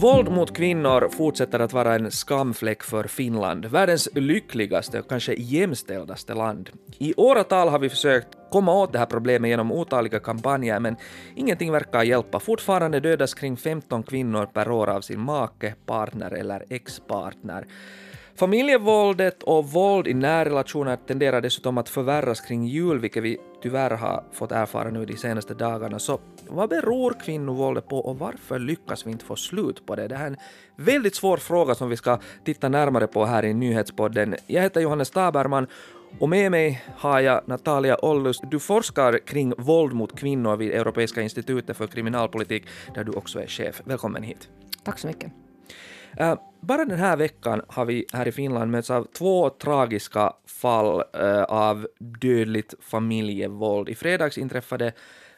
Våld mot kvinnor fortsätter att vara en skamfläck för Finland, världens lyckligaste och kanske jämställdaste land. I åratal har vi försökt komma åt det här problemet genom otaliga kampanjer, men ingenting verkar hjälpa. Fortfarande dödas kring 15 kvinnor per år av sin make, partner eller ex-partner. Familjevåldet och våld i närrelationer tenderar dessutom att förvärras kring jul, vilket vi tyvärr har fått erfara nu de senaste dagarna. Så vad beror kvinnovåldet på och varför lyckas vi inte få slut på det? Det här är en väldigt svår fråga som vi ska titta närmare på här i nyhetspodden. Jag heter Johannes Taberman och med mig har jag Natalia Ollus. Du forskar kring våld mot kvinnor vid Europeiska institutet för kriminalpolitik, där du också är chef. Välkommen hit. Tack så mycket. Uh, bara den här veckan har vi här i Finland mötts av två tragiska fall uh, av dödligt familjevåld. I fredags inträffade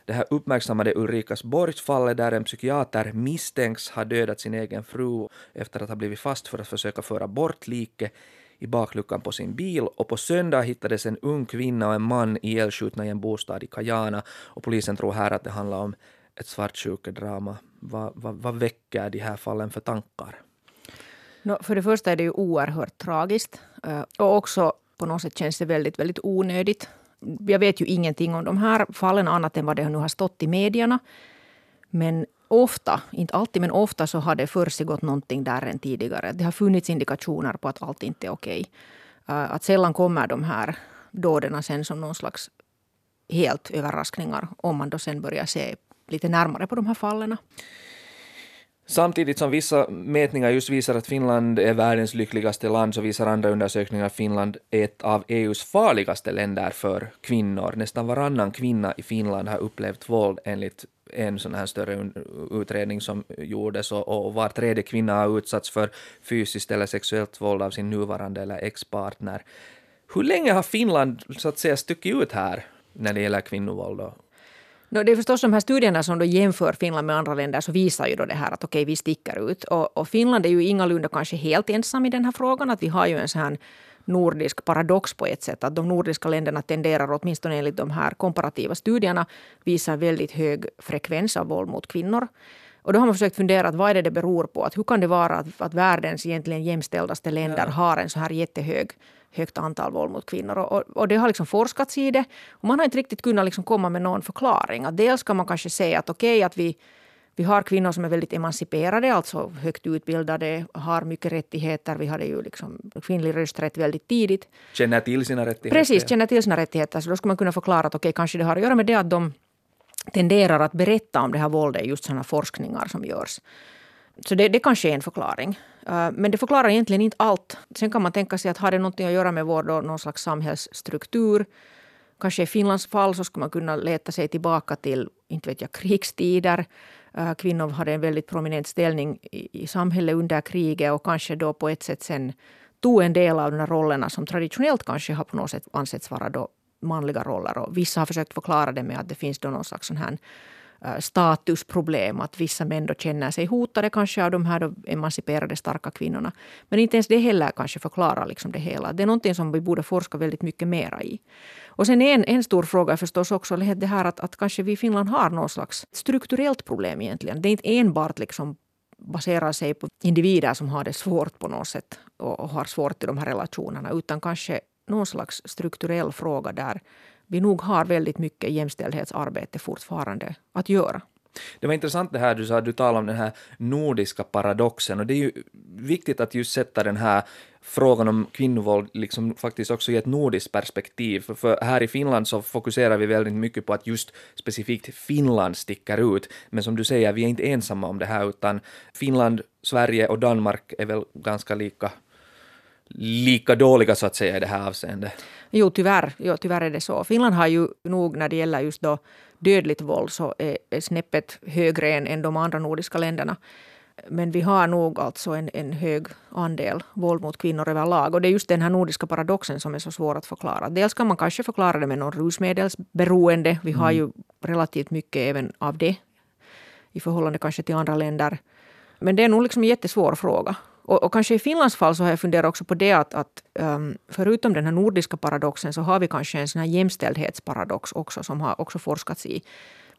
det här uppmärksammade Ulrikasborgsfallet där en psykiater misstänks ha dödat sin egen fru efter att ha blivit fast för att försöka föra bort liket i bakluckan på sin bil och på söndag hittades en ung kvinna och en man ihjälskjutna i en bostad i Kajana och polisen tror här att det handlar om ett svartsjukedrama. Vad, vad, vad väcker de här fallen för tankar? No, för det första är det ju oerhört tragiskt. Eh, och också på något sätt känns det väldigt, väldigt onödigt. Jag vet ju ingenting om de här fallen annat än vad det nu har stått i medierna. Men ofta, inte alltid, men ofta så har det försiggått någonting där än tidigare. Det har funnits indikationer på att allt inte är okej. Eh, att sällan kommer de här dåden sen som någon slags helt överraskningar om man då sen börjar se lite närmare på de här fallen. Samtidigt som vissa mätningar just visar att Finland är världens lyckligaste land så visar andra undersökningar att Finland är ett av EUs farligaste länder för kvinnor. Nästan varannan kvinna i Finland har upplevt våld enligt en sån här större utredning som gjordes och, och var tredje kvinna har utsatts för fysiskt eller sexuellt våld av sin nuvarande eller ex-partner. Hur länge har Finland så att säga stuckit ut här när det gäller kvinnovåld No, det är förstås de här studierna som då jämför Finland med andra länder så visar ju då det här att okej, okay, vi sticker ut. Och, och, Finland är ju ingalunda kanske helt ensam i den här frågan. Att vi har ju en sån här nordisk paradox på ett sätt. Att de nordiska länderna tenderar, åtminstone enligt de här komparativa studierna, visar väldigt hög frekvens av våld mot kvinnor. Och då har man försökt fundera att vad är det det beror på? Att hur kan det vara att, att världens egentligen jämställdaste länder har en så här jättehög högt antal våld mot kvinnor. Och, och det har liksom forskats i det. Och man har inte riktigt kunnat liksom komma med någon förklaring. Att dels kan man kanske säga att okej okay, att vi vi har kvinnor som är väldigt emanciperade, alltså högt utbildade, har mycket rättigheter. Vi hade ju liksom kvinnlig rösträtt väldigt tidigt. Känner till sina rättigheter. Precis, känner till sina rättigheter. Så då skulle man kunna förklara att okej, okay, kanske det har att göra med det att de tenderar att berätta om det här våldet i just sådana forskningar som görs. Så det, det kanske är en förklaring. Eh, men det förklarar egentligen inte allt. Sen kan man tänka sig att har det något att göra med vår då, någon slags samhällsstruktur. Kanske i Finlands fall så skulle man kunna leta sig tillbaka till inte vet jag, krigstider. Eh, kvinnor hade en väldigt prominent ställning i, i samhället under kriget och kanske då på ett sätt sen tog en del av de här rollerna som traditionellt kanske har på något sätt ansetts vara då manliga roller. Och vissa har försökt förklara det med att det finns då någon slags sån här Äh, statusproblem. Att vissa män då känner sig hotade kanske av de här då emanciperade starka kvinnorna. Men inte ens det heller kanske förklarar liksom det hela. Det är någonting som vi borde forska väldigt mycket mera i. Och sen en, en stor fråga är förstås också det här att, att kanske vi i Finland har någon slags strukturellt problem egentligen. Det är inte enbart liksom baserar sig på individer som har det svårt på något sätt och har svårt i de här relationerna utan kanske någon slags strukturell fråga där vi nog har väldigt mycket jämställdhetsarbete fortfarande att göra. Det var intressant det här du sa, du talade om den här nordiska paradoxen och det är ju viktigt att just sätta den här frågan om kvinnovåld liksom faktiskt också i ett nordiskt perspektiv. För, för här i Finland så fokuserar vi väldigt mycket på att just specifikt Finland sticker ut. Men som du säger, vi är inte ensamma om det här utan Finland, Sverige och Danmark är väl ganska lika lika dåliga så att säga i det här avseendet? Jo, tyvärr, jo, tyvärr är det så. Finland har ju nog när det gäller just då dödligt våld så är, är snäppet högre än, än de andra nordiska länderna. Men vi har nog alltså en, en hög andel våld mot kvinnor överlag. Och det är just den här nordiska paradoxen som är så svår att förklara. Dels kan man kanske förklara det med någon rusmedelsberoende. Vi har mm. ju relativt mycket även av det i förhållande kanske till andra länder. Men det är nog liksom en jättesvår fråga. Och, och, kanske i Finlands fall så har jag funderat också på det att, att um, förutom den här nordiska paradoxen så har vi kanske en sån här jämställdhetsparadox också som har också forskats i.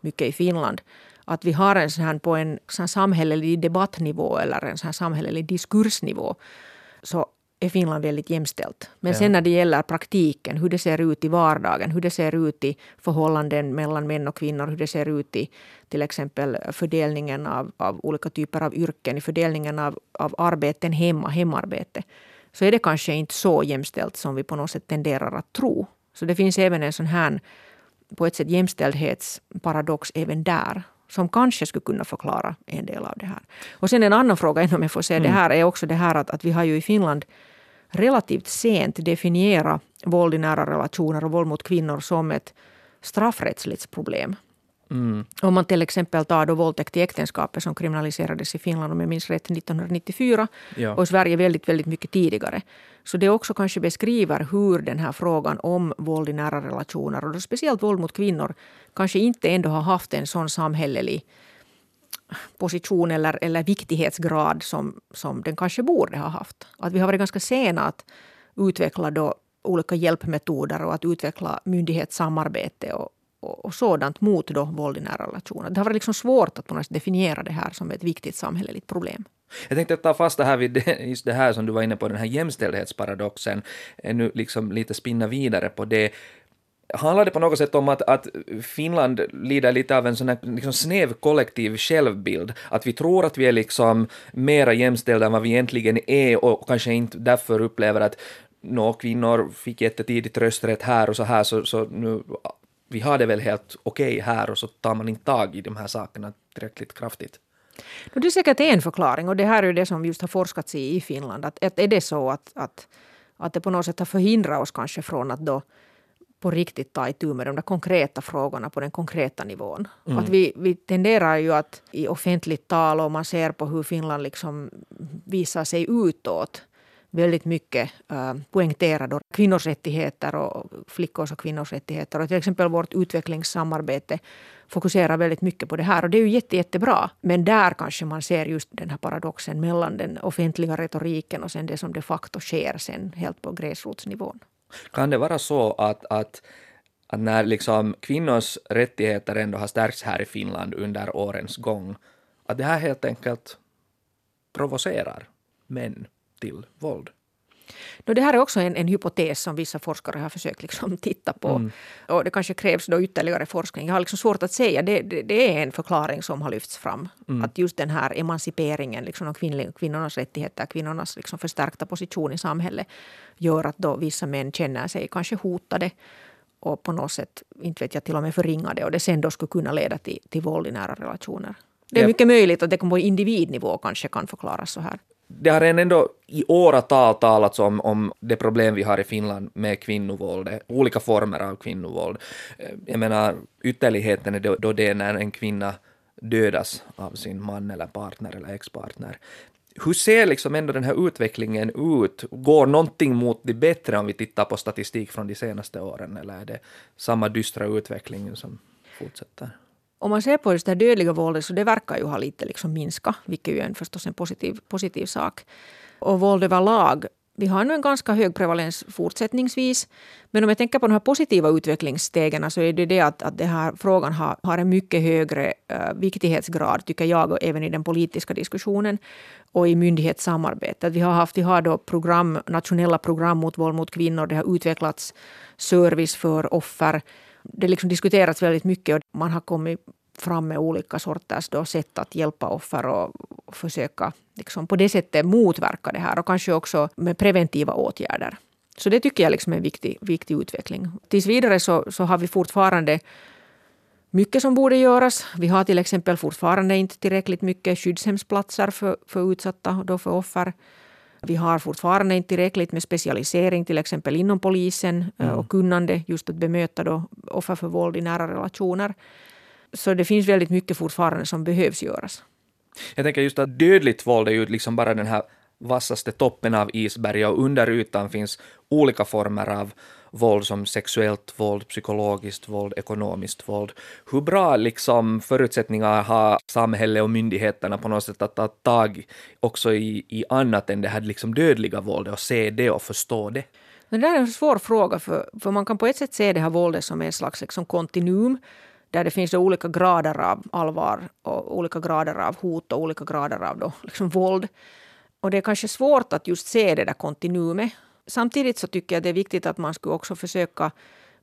mycket i Finland. Att vi har en sån här på en sån samhällelig debattnivå eller en sån här samhällelig diskursnivå så är Finland väldigt jämställt. Men ja. sen när det gäller praktiken, hur det ser ut i vardagen, hur det ser ut i förhållanden mellan män och kvinnor, hur det ser ut i till exempel fördelningen av, av olika typer av yrken, i fördelningen av, av arbeten hemma, hemarbete, så är det kanske inte så jämställt som vi på något sätt tenderar att tro. Så det finns även en sån här på ett sätt jämställdhetsparadox även där som kanske skulle kunna förklara en del av det här. Och sen en annan fråga, om jag får säga mm. det här, är också det här att, att vi har ju i Finland relativt sent definierat våld i nära relationer och våld mot kvinnor som ett straffrättsligt problem. Mm. Om man till exempel tar då våldtäkt i äktenskapet som kriminaliserades i Finland om jag minns rätt 1994 ja. och i Sverige väldigt, väldigt mycket tidigare. Så det också kanske beskriver hur den här frågan om våld i nära relationer och då speciellt våld mot kvinnor kanske inte ändå har haft en sån samhällelig position eller, eller viktighetsgrad som, som den kanske borde ha haft. Att vi har varit ganska sena att utveckla då olika hjälpmetoder och att utveckla myndighetssamarbete och, och, och sådant mot då våld i nära relationer. Det har varit liksom svårt att på något definiera det här som ett viktigt samhälleligt problem. Jag tänkte ta fast det här vid just det här som du var inne på, den här jämställdhetsparadoxen, nu liksom lite spinna vidare på det. Handlar det på något sätt om att, att Finland lider lite av en sån här liksom snäv kollektiv självbild? Att vi tror att vi är liksom mera jämställda än vad vi egentligen är och kanske inte därför upplever att nå, kvinnor fick jättetidigt rösträtt här och så här, så, så nu vi har det väl helt okej okay här och så tar man inte tag i de här sakerna tillräckligt kraftigt. Det är säkert en förklaring och det här är ju det som just har forskats i i Finland. Att, är det så att, att, att det på något sätt har förhindrat oss kanske från att då på riktigt ta itu med de där konkreta frågorna på den konkreta nivån. Mm. Att vi, vi tenderar ju att i offentligt tal och man ser på hur Finland liksom visar sig utåt väldigt mycket äh, poängtera då kvinnors rättigheter och flickors och kvinnors rättigheter. Och till exempel vårt utvecklingssamarbete fokuserar väldigt mycket på det här och det är ju jätte, jättebra. Men där kanske man ser just den här paradoxen mellan den offentliga retoriken och sen det som de facto sker sen helt på gräsrotsnivån. Kan det vara så att, att, att när liksom kvinnors rättigheter ändå har stärkts här i Finland under årens gång, att det här helt enkelt provocerar män till våld? No, det här är också en, en hypotes som vissa forskare har försökt liksom titta på. Mm. Och det kanske krävs då ytterligare forskning. Jag har liksom svårt att säga. Det, det, det är en förklaring som har lyfts fram. Mm. Att just den här emanciperingen, liksom de kvinnornas rättigheter, kvinnornas liksom förstärkta position i samhället gör att då vissa män känner sig kanske hotade och på något sätt, inte vet jag, till och med förringade och det sen då skulle kunna leda till, till våld i nära relationer. Det är mycket möjligt att det på individnivå kanske kan förklaras så här det har ändå i åratal talats om, om det problem vi har i Finland med kvinnovåld, olika former av kvinnovåld. Eh, jag menar, ytterligheten är då, då det är när en kvinna dödas av sin man eller partner eller ex-partner. Hur ser liksom ändå den här utvecklingen ut? Går någonting mot det bättre om vi tittar på statistik från de senaste åren, eller är det samma dystra utveckling som fortsätter? Om man ser på just det här dödliga våldet så det verkar ju ha lite liksom minskat, vilket ju är en, förstås en positiv, positiv sak. Och våld överlag, vi har nu en ganska hög prevalens fortsättningsvis. Men om jag tänker på de här positiva utvecklingsstegen så är det det att, att den här frågan har, har en mycket högre uh, viktighetsgrad, tycker jag, och även i den politiska diskussionen och i myndighetssamarbetet. Vi har haft vi har då program, nationella program mot våld mot kvinnor. Det har utvecklats service för offer det liksom diskuterats väldigt mycket och man har kommit fram med olika sorters då sätt att hjälpa offer och försöka liksom på det sättet motverka det här och kanske också med preventiva åtgärder. Så det tycker jag liksom är en viktig, viktig utveckling. Tills vidare så, så har vi fortfarande mycket som borde göras. Vi har till exempel fortfarande inte tillräckligt mycket skyddshemsplatser för, för utsatta, då för offer. Vi har fortfarande inte tillräckligt med specialisering till exempel inom polisen eh, mm. och kunnande just att bemöta då offer för våld i nära relationer. Så det finns väldigt mycket fortfarande som behövs göras. Jag tänker just att dödligt våld är ju liksom bara den här vassaste toppen av isberget och under ytan finns olika former av våld som sexuellt våld, psykologiskt våld, ekonomiskt våld. Hur bra liksom förutsättningar har samhället och myndigheterna på något sätt att ta tag också i, i annat än det här liksom dödliga våldet och se det och förstå det? Men det är en svår fråga för, för man kan på ett sätt se det här våldet som en slags liksom kontinuum där det finns olika grader av allvar och olika grader av hot och olika grader av då, liksom våld. Och det är kanske svårt att just se det där kontinuumet. Samtidigt så tycker jag det är viktigt att man skulle också försöka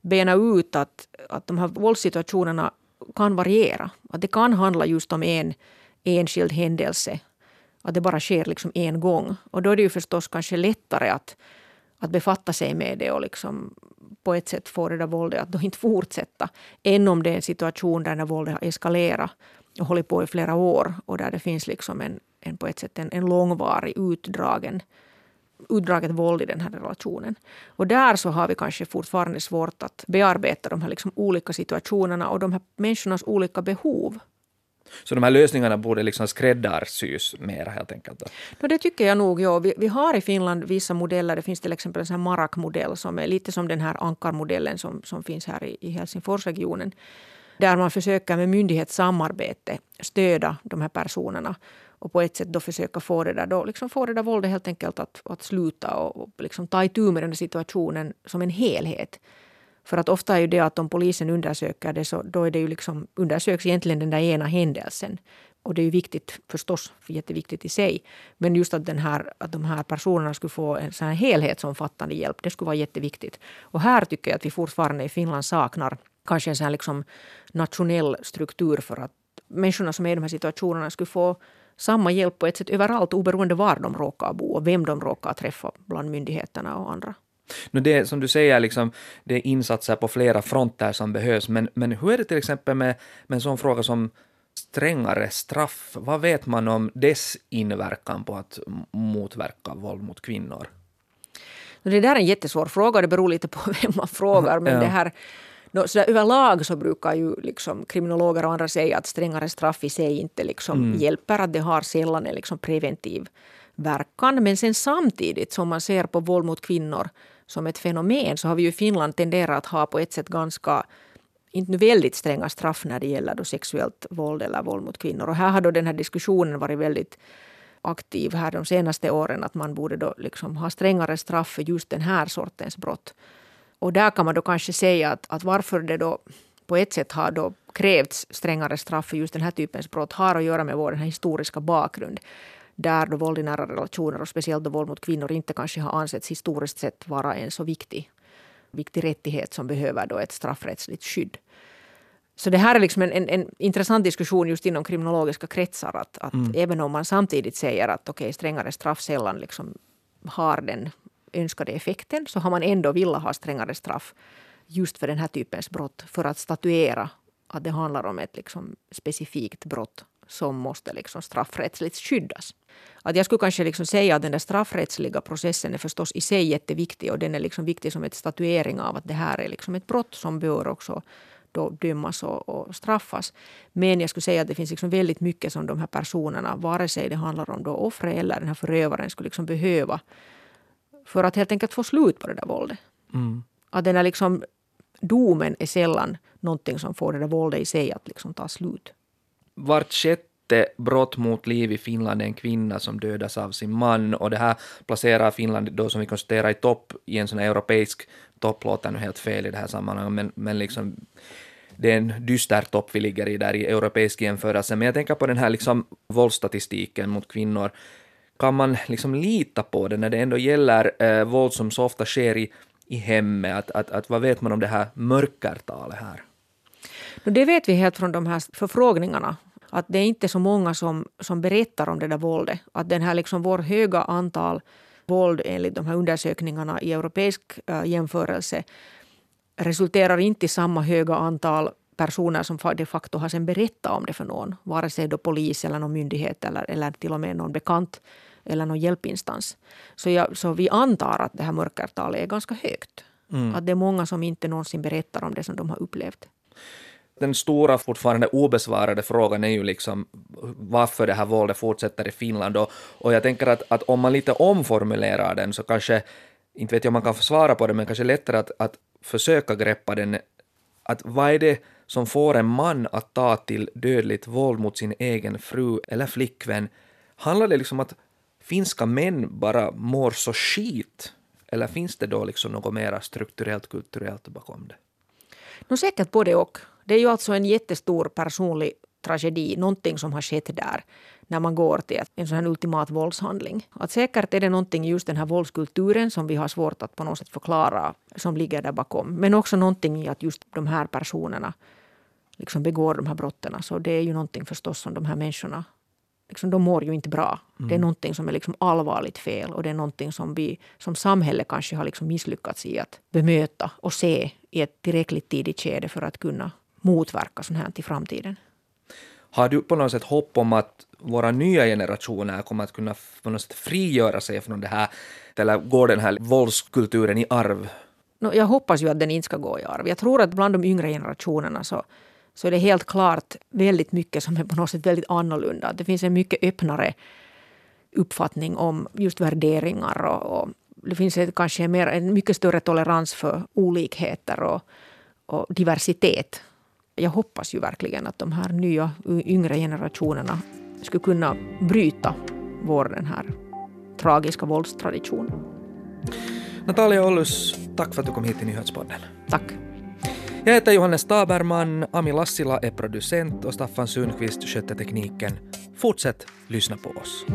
bena ut att, att de här våldssituationerna kan variera. Att det kan handla just om en enskild händelse. Att det bara sker liksom en gång. Och då är det ju förstås kanske lättare att, att befatta sig med det och liksom på ett sätt få det där våldet att då inte fortsätta. Än om det är en situation där när våldet har eskalerat och hållit på i flera år och där det finns liksom en, en på ett sätt en, en långvarig utdragen utdraget våld i den här relationen. Och där så har vi kanske fortfarande svårt att bearbeta de här liksom olika situationerna och de här människornas olika behov. Så de här lösningarna borde liksom skräddarsys mer helt enkelt? No, det tycker jag nog. Ja. Vi, vi, har i Finland vissa modeller. Det finns till exempel en Marak-modell som är lite som den här Ankar-modellen som, som finns här i, i Helsingforsregionen. Där man försöker med myndighetssamarbete stödja de här personerna och på ett sätt då försöka få det där, då, liksom få det där våldet helt enkelt att, att sluta och, och liksom ta itu med den situationen som en helhet. För att ofta är ju det att om polisen undersöker det så då är det ju liksom, undersöks egentligen den där ena händelsen. Och det är ju viktigt förstås, jätteviktigt i sig. Men just att, den här, att de här personerna skulle få en sån här helhetsomfattande hjälp, det skulle vara jätteviktigt. Och här tycker jag att vi fortfarande i Finland saknar kanske en sån här liksom nationell struktur för att människorna som är i de här situationerna skulle få samma hjälp på ett sätt överallt oberoende var de råkar bo och vem de råkar träffa bland myndigheterna och andra. No det som du säger, liksom, det är insatser på flera fronter som behövs, men, men hur är det till exempel med, med en sån fråga som strängare straff? Vad vet man om dess inverkan på att motverka våld mot kvinnor? Det där är en jättesvår fråga, det beror lite på vem man frågar. Men ja. det här, No, så överlag så brukar ju liksom kriminologer och andra säga att strängare straff i sig inte liksom mm. hjälper. Att det har sällan en liksom preventiv verkan. Men sen samtidigt som man ser på våld mot kvinnor som ett fenomen så har vi ju i Finland tenderat att ha på ett sätt ganska inte väldigt stränga straff när det gäller då sexuellt våld eller våld mot kvinnor. Och här har då den här diskussionen varit väldigt aktiv här de senaste åren att man borde då liksom ha strängare straff för just den här sortens brott. Och där kan man då kanske säga att, att varför det då på ett sätt har då krävts strängare straff för just den här typens brott har att göra med vår historiska bakgrund. Där då våld i nära relationer och speciellt då våld mot kvinnor inte kanske har ansetts historiskt sett vara en så viktig, viktig rättighet som behöver då ett straffrättsligt skydd. Så det här är liksom en, en, en, intressant diskussion just inom kriminologiska kretsar. Att, att mm. Även om man samtidigt säger att okay, strängare straff sällan liksom har den önskade effekten så har man ändå velat ha strängare straff just för den här typens brott för att statuera att det handlar om ett liksom specifikt brott som måste liksom straffrättsligt skyddas. Att jag skulle kanske liksom säga att den där straffrättsliga processen är förstås i sig jätteviktig och den är liksom viktig som ett statuering av att det här är liksom ett brott som bör också då dömas och, och, straffas. Men jag skulle säga att det finns liksom väldigt mycket som de här personerna, vare sig det handlar om då offret eller den här förövaren, skulle liksom behöva för att helt enkelt få slut på det där våldet. Mm. Att den är liksom, domen är sällan någonting som får det där våldet i sig att liksom ta slut. Vart sjätte brott mot liv i Finland är en kvinna som dödas av sin man och det här placerar Finland då som vi konstaterar i topp i en sån här europeisk topp, låter nu helt fel i det här sammanhanget, men, men liksom det är en dyster topp vi ligger i där i europeisk jämförelse. Men jag tänker på den här liksom våldsstatistiken mot kvinnor kan man liksom lita på det när det ändå gäller eh, våld som så ofta sker i, i hemmet? Att, att, att, vad vet man om det här mörkertalet här? Det vet vi helt från de här förfrågningarna att det är inte så många som, som berättar om det där våldet. Att den här liksom vår höga antal våld enligt de här undersökningarna i europeisk äh, jämförelse resulterar inte i samma höga antal personer som de facto har sen berättat om det för någon. Vare sig då polis eller någon myndighet eller, eller till och med någon bekant eller någon hjälpinstans. Så, jag, så vi antar att det här mörkertalet är ganska högt. Mm. Att det är många som inte någonsin berättar om det som de har upplevt. Den stora fortfarande obesvarade frågan är ju liksom varför det här våldet fortsätter i Finland. Och, och jag tänker att, att om man lite omformulerar den så kanske, inte vet jag om man kan svara på det, men kanske lättare att, att försöka greppa den. Att vad är det som får en man att ta till dödligt våld mot sin egen fru eller flickvän? Handlar det liksom att finska män bara mår så skit? Eller finns det då liksom något mer strukturellt, kulturellt bakom det? No, säkert både och. Det är ju alltså en jättestor personlig tragedi, någonting som har skett där när man går till en sån här ultimat våldshandling. Att säkert är det någonting i just den här våldskulturen som vi har svårt att på något sätt förklara som ligger där bakom. Men också någonting i att just de här personerna liksom begår de här brotten. Så det är ju någonting förstås som de här människorna liksom, de mår ju inte bra. Mm. Det är någonting som är liksom allvarligt fel och det är någonting som vi som samhälle kanske har liksom misslyckats i att bemöta och se i ett tillräckligt tidigt skede för att kunna motverka sånt här till framtiden. Har du på något sätt hopp om att våra nya generationer kommer att kunna på något sätt frigöra sig från det här, eller går den här våldskulturen i arv? No, jag hoppas ju att den inte ska gå i arv. Jag tror att bland de yngre generationerna så, så är det helt klart väldigt mycket som är på något sätt väldigt annorlunda. Det finns en mycket öppnare uppfattning om just värderingar och, och det finns ett, kanske mer, en mycket större tolerans för olikheter och, och diversitet jag hoppas ju verkligen att de här nya yngre generationerna skulle kunna bryta vår den här tragiska våldstradition. Natalia Ollus, tack för att du kom hit till Nyhetspodden. Tack. Jag heter Johannes Taberman, Ami Lassila är producent och Staffan Sundqvist sköter tekniken. Fortsätt lyssna på oss.